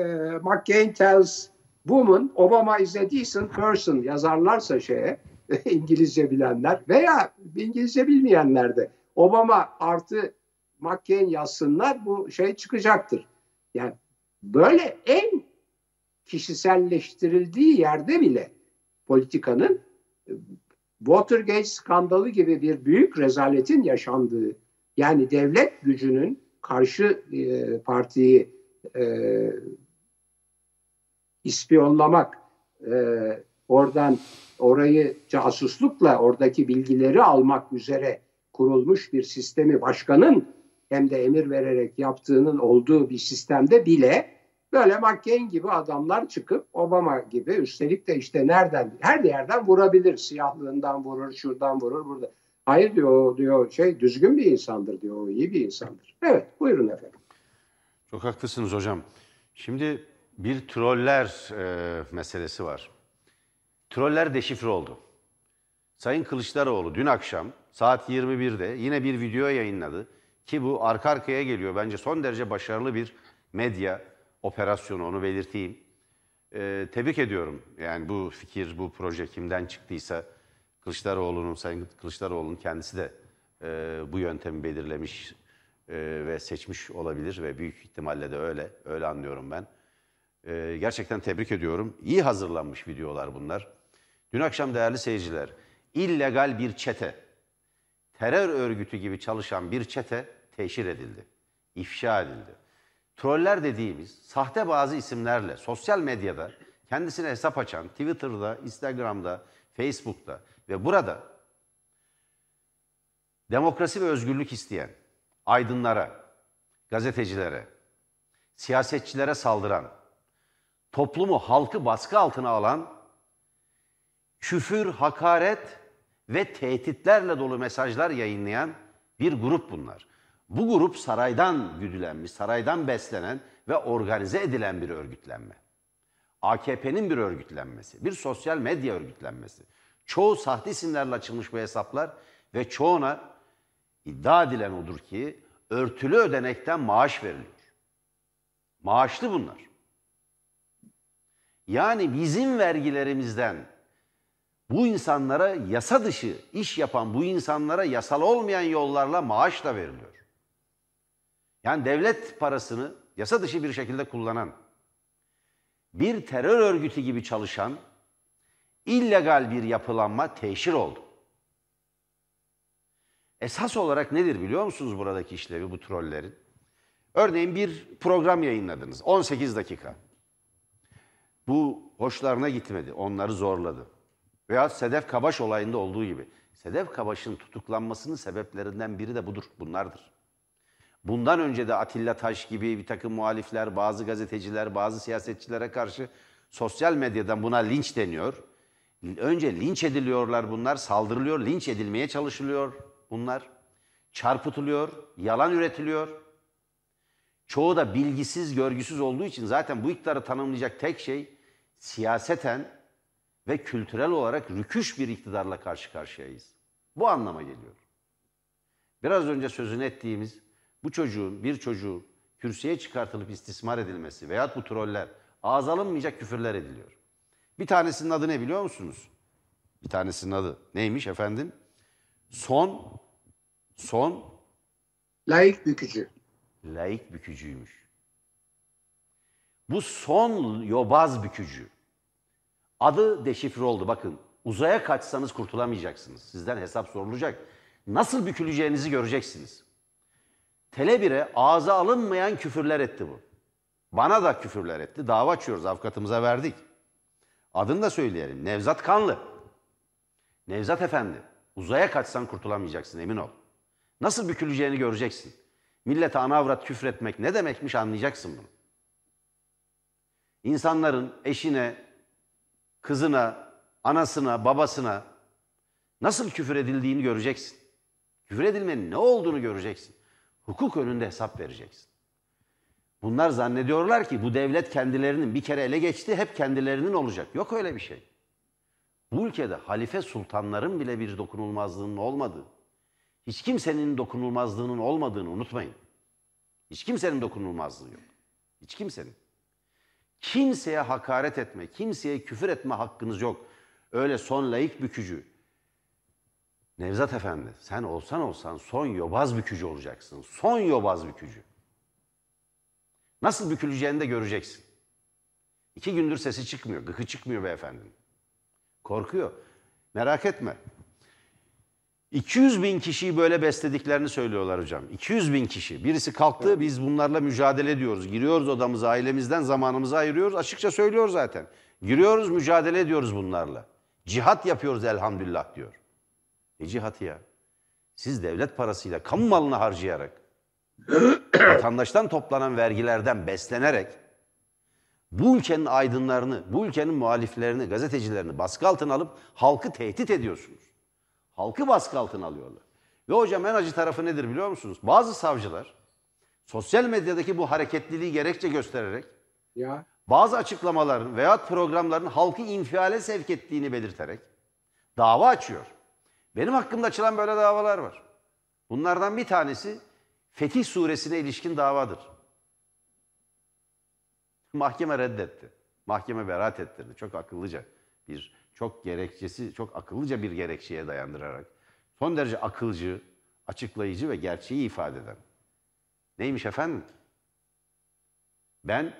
McCain tells woman Obama is a decent person yazarlarsa şeye İngilizce bilenler veya İngilizce bilmeyenler de Obama artı McCain yazsınlar bu şey çıkacaktır. Yani böyle en kişiselleştirildiği yerde bile politikanın Watergate skandalı gibi bir büyük rezaletin yaşandığı yani devlet gücünün karşı e, partiyi e, ispiyonlamak e, oradan orayı casuslukla oradaki bilgileri almak üzere kurulmuş bir sistemi başkanın hem de emir vererek yaptığının olduğu bir sistemde bile böyle McCain gibi adamlar çıkıp Obama gibi üstelik de işte nereden her yerden vurabilir. Siyahlığından vurur, şuradan vurur, burada. Hayır diyor, diyor şey düzgün bir insandır diyor, o iyi bir insandır. Evet, buyurun efendim. Çok haklısınız hocam. Şimdi bir troller e, meselesi var. Troller deşifre oldu. Sayın Kılıçdaroğlu dün akşam saat 21'de yine bir video yayınladı. Ki bu arka arkaya geliyor. Bence son derece başarılı bir medya operasyonu onu belirteyim. Ee, tebrik ediyorum. Yani bu fikir, bu proje kimden çıktıysa Kılıçdaroğlu'nun, Sayın Kılıçdaroğlu'nun kendisi de e, bu yöntemi belirlemiş e, ve seçmiş olabilir ve büyük ihtimalle de öyle. Öyle anlıyorum ben. E, gerçekten tebrik ediyorum. İyi hazırlanmış videolar bunlar. Dün akşam değerli seyirciler, illegal bir çete, terör örgütü gibi çalışan bir çete teşhir edildi, ifşa edildi. Troller dediğimiz sahte bazı isimlerle sosyal medyada kendisine hesap açan, Twitter'da, Instagram'da, Facebook'ta ve burada demokrasi ve özgürlük isteyen aydınlara, gazetecilere, siyasetçilere saldıran, toplumu, halkı baskı altına alan küfür, hakaret ve tehditlerle dolu mesajlar yayınlayan bir grup bunlar. Bu grup saraydan güdülenmiş, saraydan beslenen ve organize edilen bir örgütlenme. AKP'nin bir örgütlenmesi, bir sosyal medya örgütlenmesi. Çoğu sahte isimlerle açılmış bu hesaplar ve çoğuna iddia edilen odur ki örtülü ödenekten maaş veriliyor. Maaşlı bunlar. Yani bizim vergilerimizden bu insanlara yasa dışı iş yapan bu insanlara yasal olmayan yollarla maaş da veriliyor. Yani devlet parasını yasa dışı bir şekilde kullanan, bir terör örgütü gibi çalışan illegal bir yapılanma teşhir oldu. Esas olarak nedir biliyor musunuz buradaki işlevi bu trollerin? Örneğin bir program yayınladınız 18 dakika. Bu hoşlarına gitmedi, onları zorladı. Veya Sedef Kabaş olayında olduğu gibi. Sedef Kabaş'ın tutuklanmasının sebeplerinden biri de budur, bunlardır. Bundan önce de Atilla Taş gibi bir takım muhalifler, bazı gazeteciler, bazı siyasetçilere karşı sosyal medyadan buna linç deniyor. Önce linç ediliyorlar bunlar, saldırılıyor, linç edilmeye çalışılıyor bunlar. Çarpıtılıyor, yalan üretiliyor. Çoğu da bilgisiz, görgüsüz olduğu için zaten bu iktidarı tanımlayacak tek şey siyaseten ve kültürel olarak rüküş bir iktidarla karşı karşıyayız. Bu anlama geliyor. Biraz önce sözünü ettiğimiz bu çocuğun, bir çocuğun kürsüye çıkartılıp istismar edilmesi veyahut bu troller ağız alınmayacak küfürler ediliyor. Bir tanesinin adı ne biliyor musunuz? Bir tanesinin adı neymiş efendim? Son, son Layık bükücü. laik bükücüymüş. Bu son yobaz bükücü. Adı deşifre oldu. Bakın uzaya kaçsanız kurtulamayacaksınız. Sizden hesap sorulacak. Nasıl büküleceğinizi göreceksiniz. Tele ağza alınmayan küfürler etti bu. Bana da küfürler etti. Dava açıyoruz. Avukatımıza verdik. Adını da söyleyelim. Nevzat Kanlı. Nevzat Efendi. Uzaya kaçsan kurtulamayacaksın emin ol. Nasıl büküleceğini göreceksin. Millete ana avrat küfretmek ne demekmiş anlayacaksın bunu. İnsanların eşine, kızına, anasına, babasına nasıl küfür edildiğini göreceksin. Küfür edilmenin ne olduğunu göreceksin. Hukuk önünde hesap vereceksin. Bunlar zannediyorlar ki bu devlet kendilerinin bir kere ele geçti, hep kendilerinin olacak. Yok öyle bir şey. Bu ülkede halife sultanların bile bir dokunulmazlığının olmadığı, hiç kimsenin dokunulmazlığının olmadığını unutmayın. Hiç kimsenin dokunulmazlığı yok. Hiç kimsenin. Kimseye hakaret etme, kimseye küfür etme hakkınız yok. Öyle son layık bükücü. Nevzat Efendi, sen olsan olsan son yobaz bükücü olacaksın. Son yobaz bükücü. Nasıl büküleceğini de göreceksin. İki gündür sesi çıkmıyor, gıkı çıkmıyor beyefendinin. Korkuyor. Merak etme. 200 bin kişiyi böyle beslediklerini söylüyorlar hocam. 200 bin kişi. Birisi kalktı biz bunlarla mücadele ediyoruz. Giriyoruz odamıza ailemizden zamanımızı ayırıyoruz. Açıkça söylüyor zaten. Giriyoruz mücadele ediyoruz bunlarla. Cihat yapıyoruz elhamdülillah diyor. Ne cihatı ya? Siz devlet parasıyla kamu malını harcayarak vatandaştan toplanan vergilerden beslenerek bu ülkenin aydınlarını, bu ülkenin muhaliflerini, gazetecilerini baskı altına alıp halkı tehdit ediyorsunuz. Halkı baskı altına alıyorlar. Ve hocam en acı tarafı nedir biliyor musunuz? Bazı savcılar sosyal medyadaki bu hareketliliği gerekçe göstererek Ya bazı açıklamaların veya programların halkı infiale sevk ettiğini belirterek dava açıyor. Benim hakkımda açılan böyle davalar var. Bunlardan bir tanesi Fetih suresine ilişkin davadır. Mahkeme reddetti. Mahkeme beraat ettirdi. Çok akıllıca bir, çok gerekçesi, çok akıllıca bir gerekçeye dayandırarak. Son derece akılcı, açıklayıcı ve gerçeği ifade eden. Neymiş efendim? Ben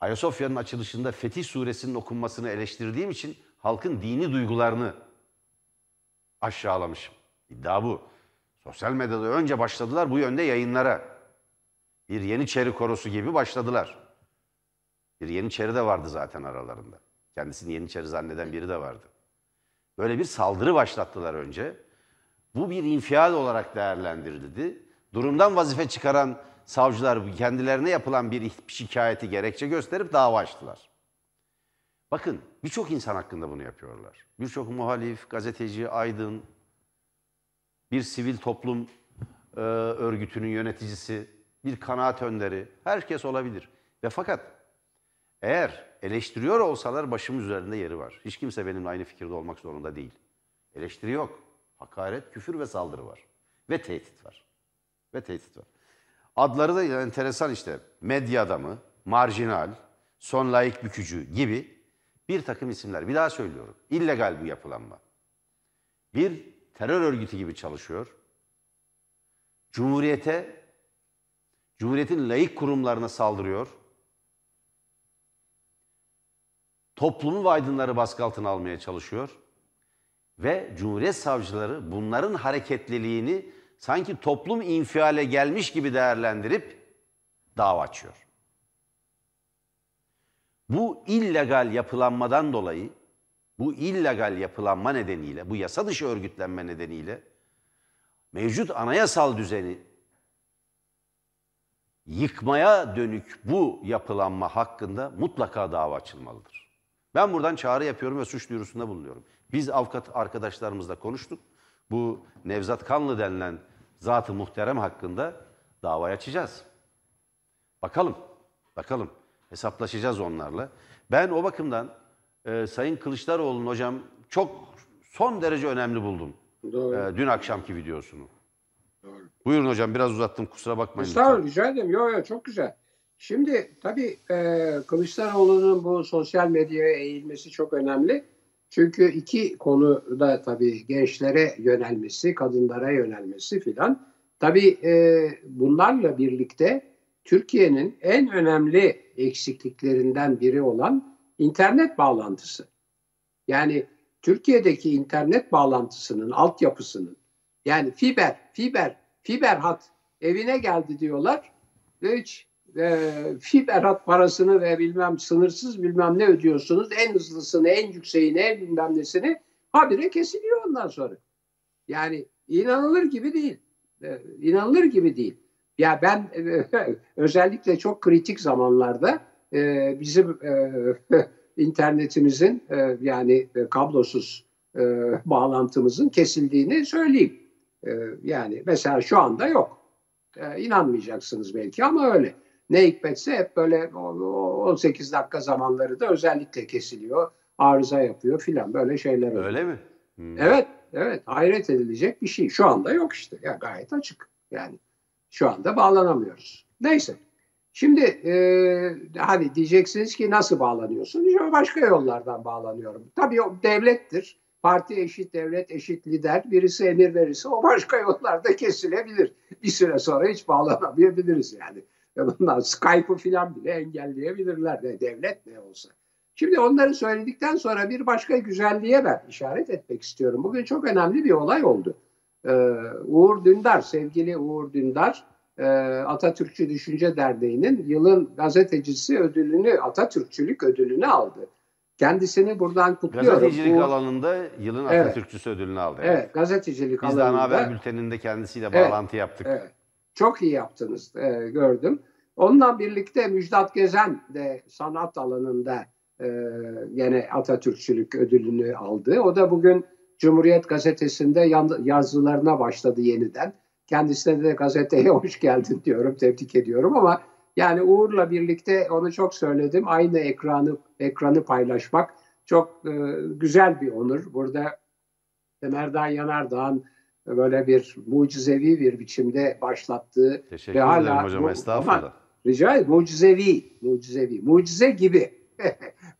Ayasofya'nın açılışında Fetih suresinin okunmasını eleştirdiğim için halkın dini duygularını aşağılamışım. İddia bu. Sosyal medyada önce başladılar bu yönde yayınlara. Bir Yeniçeri korosu gibi başladılar. Bir Yeniçeri de vardı zaten aralarında. Kendisini Yeniçeri zanneden biri de vardı. Böyle bir saldırı başlattılar önce. Bu bir infial olarak değerlendirildi. Durumdan vazife çıkaran savcılar kendilerine yapılan bir şikayeti gerekçe gösterip dava açtılar. Bakın birçok insan hakkında bunu yapıyorlar. Birçok muhalif, gazeteci, aydın, bir sivil toplum e, örgütünün yöneticisi, bir kanaat önderi, herkes olabilir. Ve fakat eğer eleştiriyor olsalar başım üzerinde yeri var. Hiç kimse benimle aynı fikirde olmak zorunda değil. Eleştiri yok. Hakaret, küfür ve saldırı var. Ve tehdit var. Ve tehdit var. Adları da enteresan işte. Medya adamı, marjinal, son layık bükücü gibi bir takım isimler. Bir daha söylüyorum. İllegal bu yapılanma. Bir terör örgütü gibi çalışıyor. Cumhuriyete, Cumhuriyetin layık kurumlarına saldırıyor. Toplumu ve aydınları baskı altına almaya çalışıyor. Ve Cumhuriyet savcıları bunların hareketliliğini sanki toplum infiale gelmiş gibi değerlendirip dava açıyor. Bu illegal yapılanmadan dolayı, bu illegal yapılanma nedeniyle, bu yasa dışı örgütlenme nedeniyle mevcut anayasal düzeni yıkmaya dönük bu yapılanma hakkında mutlaka dava açılmalıdır. Ben buradan çağrı yapıyorum ve suç duyurusunda bulunuyorum. Biz avukat arkadaşlarımızla konuştuk. Bu Nevzat Kanlı denilen zat-ı muhterem hakkında davayı açacağız. Bakalım, bakalım. Hesaplaşacağız onlarla. Ben o bakımdan e, Sayın Kılıçdaroğlu'nun hocam çok son derece önemli buldum. doğru. E, dün akşamki videosunu. doğru. Buyurun hocam biraz uzattım kusura bakmayın. Estağfurullah rica ederim. Yok yok çok güzel. Şimdi tabii e, Kılıçdaroğlu'nun bu sosyal medyaya eğilmesi çok önemli. Çünkü iki konuda tabii gençlere yönelmesi, kadınlara yönelmesi filan. Tabii e, bunlarla birlikte Türkiye'nin en önemli eksikliklerinden biri olan internet bağlantısı. Yani Türkiye'deki internet bağlantısının altyapısının yani fiber, fiber, fiber hat evine geldi diyorlar ve hiç e, fiber hat parasını ve bilmem sınırsız bilmem ne ödüyorsunuz. En hızlısını, en yükseğini, en bilmem nesini habire kesiliyor ondan sonra. Yani inanılır gibi değil. E, inanılır gibi değil. Ya ben e, özellikle çok kritik zamanlarda e, bizim e, internetimizin e, yani e, kablosuz e, bağlantımızın kesildiğini söyleyeyim. E, yani mesela şu anda yok. E, inanmayacaksınız belki ama öyle. Ne hikmetse hep böyle 18 dakika zamanları da özellikle kesiliyor. Arıza yapıyor filan böyle şeyler oluyor. Öyle mi? Hmm. Evet, evet. Hayret edilecek bir şey. Şu anda yok işte. Ya gayet açık. Yani şu anda bağlanamıyoruz. Neyse. Şimdi e, hani diyeceksiniz ki nasıl bağlanıyorsun? İşte başka yollardan bağlanıyorum. Tabii o devlettir. Parti eşit devlet eşit lider. Birisi emir verirse o başka yollarda kesilebilir. Bir süre sonra hiç bağlanamayabiliriz yani. Bunlar Skype'ı falan bile engelleyebilirler de devlet ne olsa. Şimdi onları söyledikten sonra bir başka güzelliğe ben işaret etmek istiyorum. Bugün çok önemli bir olay oldu. Ee, Uğur Dündar, sevgili Uğur Dündar, e, Atatürkçü Düşünce Derneği'nin yılın gazetecisi ödülünü, Atatürkçülük ödülünü aldı. Kendisini buradan kutluyorum. Gazetecilik Uğur, alanında yılın evet, Atatürkçüsü ödülünü aldı. Evet, evet gazetecilik Biz alanında. Biz de haber bülteninde kendisiyle bağlantı evet, yaptık. Evet, çok iyi yaptınız, e, gördüm. Onunla birlikte Müjdat Gezen de sanat alanında e, gene Atatürkçülük ödülünü aldı. O da bugün Cumhuriyet Gazetesi'nde yazılarına başladı yeniden. Kendisine de gazeteye hoş geldin diyorum, tebrik ediyorum ama yani Uğur'la birlikte onu çok söyledim. Aynı ekranı ekranı paylaşmak çok e, güzel bir onur. Burada Merdan Yanardağ'ın böyle bir mucizevi bir biçimde başlattığı Teşekkür ve hala hocam bu, estağfurullah. Rica ederim. Mucizevi, mucizevi, mucize gibi.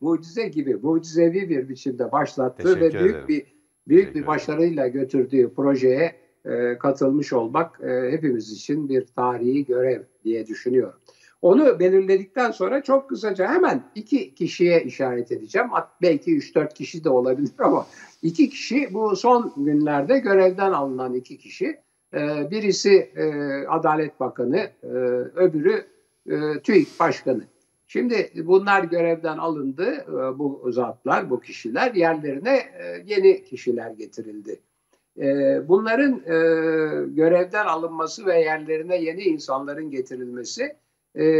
mucize gibi, mucizevi bir biçimde başlattığı Teşekkür ve büyük ederim. bir büyük Teşekkür bir başarıyla ederim. götürdüğü projeye e, katılmış olmak e, hepimiz için bir tarihi görev diye düşünüyorum. Onu belirledikten sonra çok kısaca hemen iki kişiye işaret edeceğim. Belki 3-4 kişi de olabilir ama iki kişi bu son günlerde görevden alınan iki kişi. E, birisi e, Adalet Bakanı, e, öbürü e, TÜİK Başkanı. Şimdi bunlar görevden alındı, bu zatlar, bu kişiler yerlerine yeni kişiler getirildi. Bunların görevden alınması ve yerlerine yeni insanların getirilmesi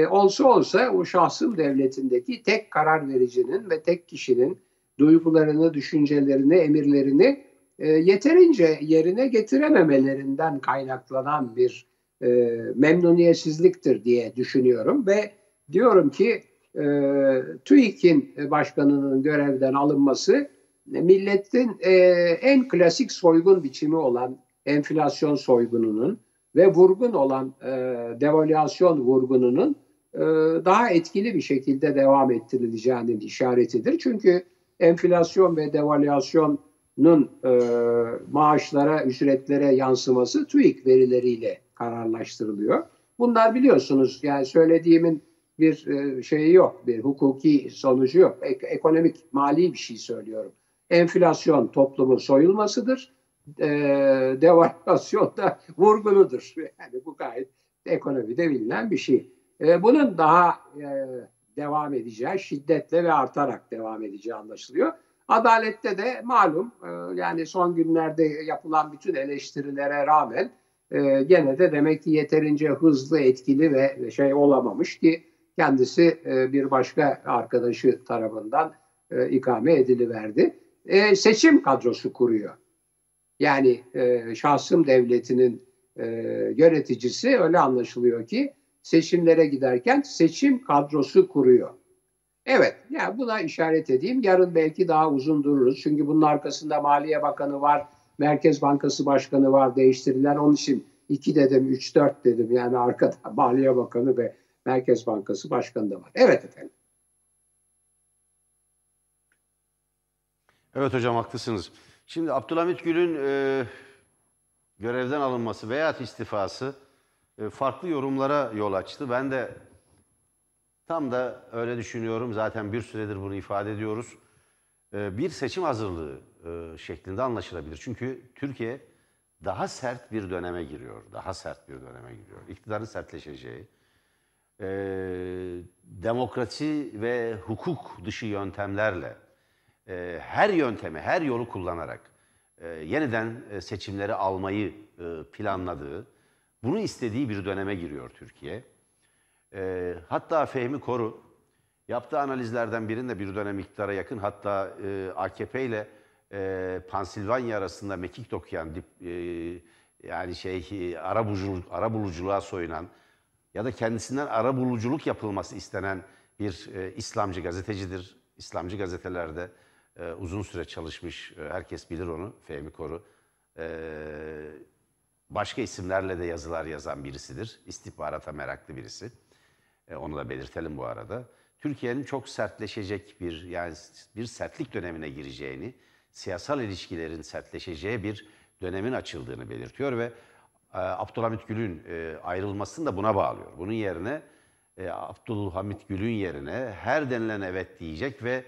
olsa olsa o şahsım devletindeki tek karar vericinin ve tek kişinin duygularını, düşüncelerini, emirlerini yeterince yerine getirememelerinden kaynaklanan bir memnuniyetsizliktir diye düşünüyorum ve diyorum ki e, TÜİK'in başkanının görevden alınması milletin e, en klasik soygun biçimi olan enflasyon soygununun ve vurgun olan e, devalüasyon vurgununun e, daha etkili bir şekilde devam ettirileceğinin işaretidir. Çünkü enflasyon ve devalüasyonun e, maaşlara, ücretlere yansıması TÜİK verileriyle kararlaştırılıyor. Bunlar biliyorsunuz yani söylediğimin bir e, şeyi yok, bir hukuki sonucu yok. Ek, ekonomik, mali bir şey söylüyorum. Enflasyon toplumun soyulmasıdır. E, devalüasyon da vurgunudur. Yani bu gayet ekonomide bilinen bir şey. E, bunun daha e, devam edeceği, şiddetle ve artarak devam edeceği anlaşılıyor. Adalette de malum e, yani son günlerde yapılan bütün eleştirilere rağmen e, gene de demek ki yeterince hızlı, etkili ve şey olamamış ki kendisi e, bir başka arkadaşı tarafından e, ikame ediliverdi. E, seçim kadrosu kuruyor. Yani e, şahsım devletinin e, yöneticisi öyle anlaşılıyor ki seçimlere giderken seçim kadrosu kuruyor. Evet, yani buna işaret edeyim. Yarın belki daha uzun dururuz. Çünkü bunun arkasında Maliye Bakanı var, Merkez Bankası Başkanı var, değiştirilen. Onun için 2 dedim, 3, 4 dedim. Yani arkada Maliye Bakanı ve Merkez Bankası Başkanı da var. Evet efendim. Evet hocam haklısınız. Şimdi Abdülhamit Gül'ün e, görevden alınması veya istifası e, farklı yorumlara yol açtı. Ben de tam da öyle düşünüyorum. Zaten bir süredir bunu ifade ediyoruz. E, bir seçim hazırlığı e, şeklinde anlaşılabilir. Çünkü Türkiye daha sert bir döneme giriyor. Daha sert bir döneme giriyor. İktidarın sertleşeceği, e, demokrasi ve hukuk dışı yöntemlerle e, her yöntemi, her yolu kullanarak e, yeniden e, seçimleri almayı e, planladığı, bunu istediği bir döneme giriyor Türkiye. E, hatta Fehmi Koru yaptığı analizlerden birinde bir dönem iktidara yakın hatta e, AKP ile e, Pansilvanya arasında mekik dokuyan dip, e, yani şey ara, buluculuk, ara buluculuğa soyunan ya da kendisinden ara buluculuk yapılması istenen bir e, İslamcı gazetecidir. İslamcı gazetelerde e, uzun süre çalışmış, e, herkes bilir onu, Fehmi Koru. E, başka isimlerle de yazılar yazan birisidir. İstihbarata meraklı birisi. E, onu da belirtelim bu arada. Türkiye'nin çok sertleşecek bir, yani bir sertlik dönemine gireceğini, siyasal ilişkilerin sertleşeceği bir dönemin açıldığını belirtiyor ve e, Abdülhamit Gül'ün e, ayrılmasını da buna bağlıyor. Bunun yerine e, Abdülhamit Gül'ün yerine her denilen evet diyecek ve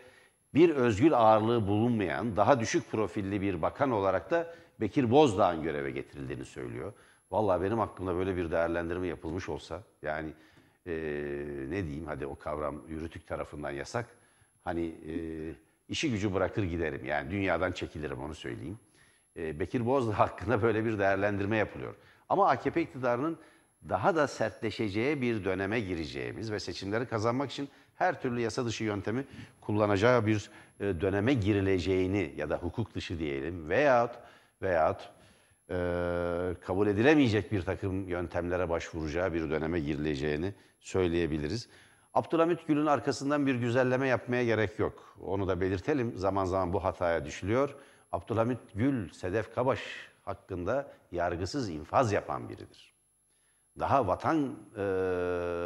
bir özgür ağırlığı bulunmayan, daha düşük profilli bir bakan olarak da Bekir Bozdağ'ın göreve getirildiğini söylüyor. Vallahi benim hakkımda böyle bir değerlendirme yapılmış olsa, yani e, ne diyeyim hadi o kavram yürütük tarafından yasak, hani e, işi gücü bırakır giderim, yani dünyadan çekilirim onu söyleyeyim. E, Bekir Bozdağ hakkında böyle bir değerlendirme yapılıyor. Ama AKP iktidarının daha da sertleşeceği bir döneme gireceğimiz ve seçimleri kazanmak için her türlü yasa dışı yöntemi kullanacağı bir e, döneme girileceğini ya da hukuk dışı diyelim veyahut veyahut e, kabul edilemeyecek bir takım yöntemlere başvuracağı bir döneme girileceğini söyleyebiliriz. Abdülhamit Gül'ün arkasından bir güzelleme yapmaya gerek yok. Onu da belirtelim. Zaman zaman bu hataya düşülüyor. Abdülhamit Gül, Sedef Kabaş hakkında yargısız infaz yapan biridir daha Vatan e,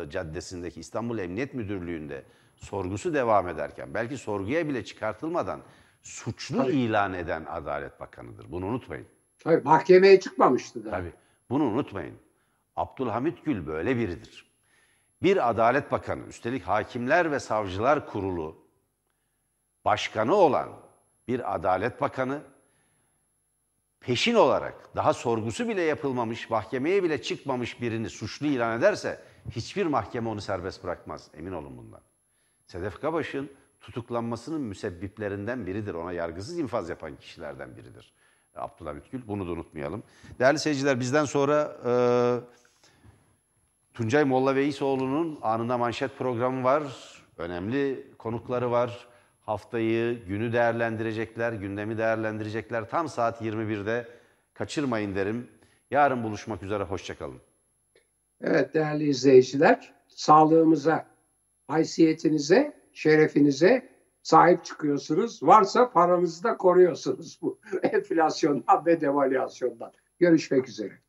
Caddesi'ndeki İstanbul Emniyet Müdürlüğü'nde sorgusu devam ederken belki sorguya bile çıkartılmadan suçlu Tabii. ilan eden Adalet Bakanı'dır. Bunu unutmayın. Tabii mahkemeye çıkmamıştı da. Tabii. Bunu unutmayın. Abdülhamit Gül böyle biridir. Bir Adalet Bakanı, üstelik Hakimler ve Savcılar Kurulu başkanı olan bir Adalet Bakanı peşin olarak daha sorgusu bile yapılmamış, mahkemeye bile çıkmamış birini suçlu ilan ederse hiçbir mahkeme onu serbest bırakmaz. Emin olun bundan. Sedef Kabaş'ın tutuklanmasının müsebbiplerinden biridir. Ona yargısız infaz yapan kişilerden biridir. Abdülhamit Gül. Bunu da unutmayalım. Değerli seyirciler bizden sonra e, Tuncay Molla Veysoğlu'nun Anında Manşet programı var. Önemli konukları var. Haftayı, günü değerlendirecekler, gündemi değerlendirecekler. Tam saat 21'de kaçırmayın derim. Yarın buluşmak üzere, hoşçakalın. Evet değerli izleyiciler, sağlığımıza, haysiyetinize, şerefinize sahip çıkıyorsunuz. Varsa paranızı da koruyorsunuz bu enflasyondan ve devalüasyondan. Görüşmek üzere.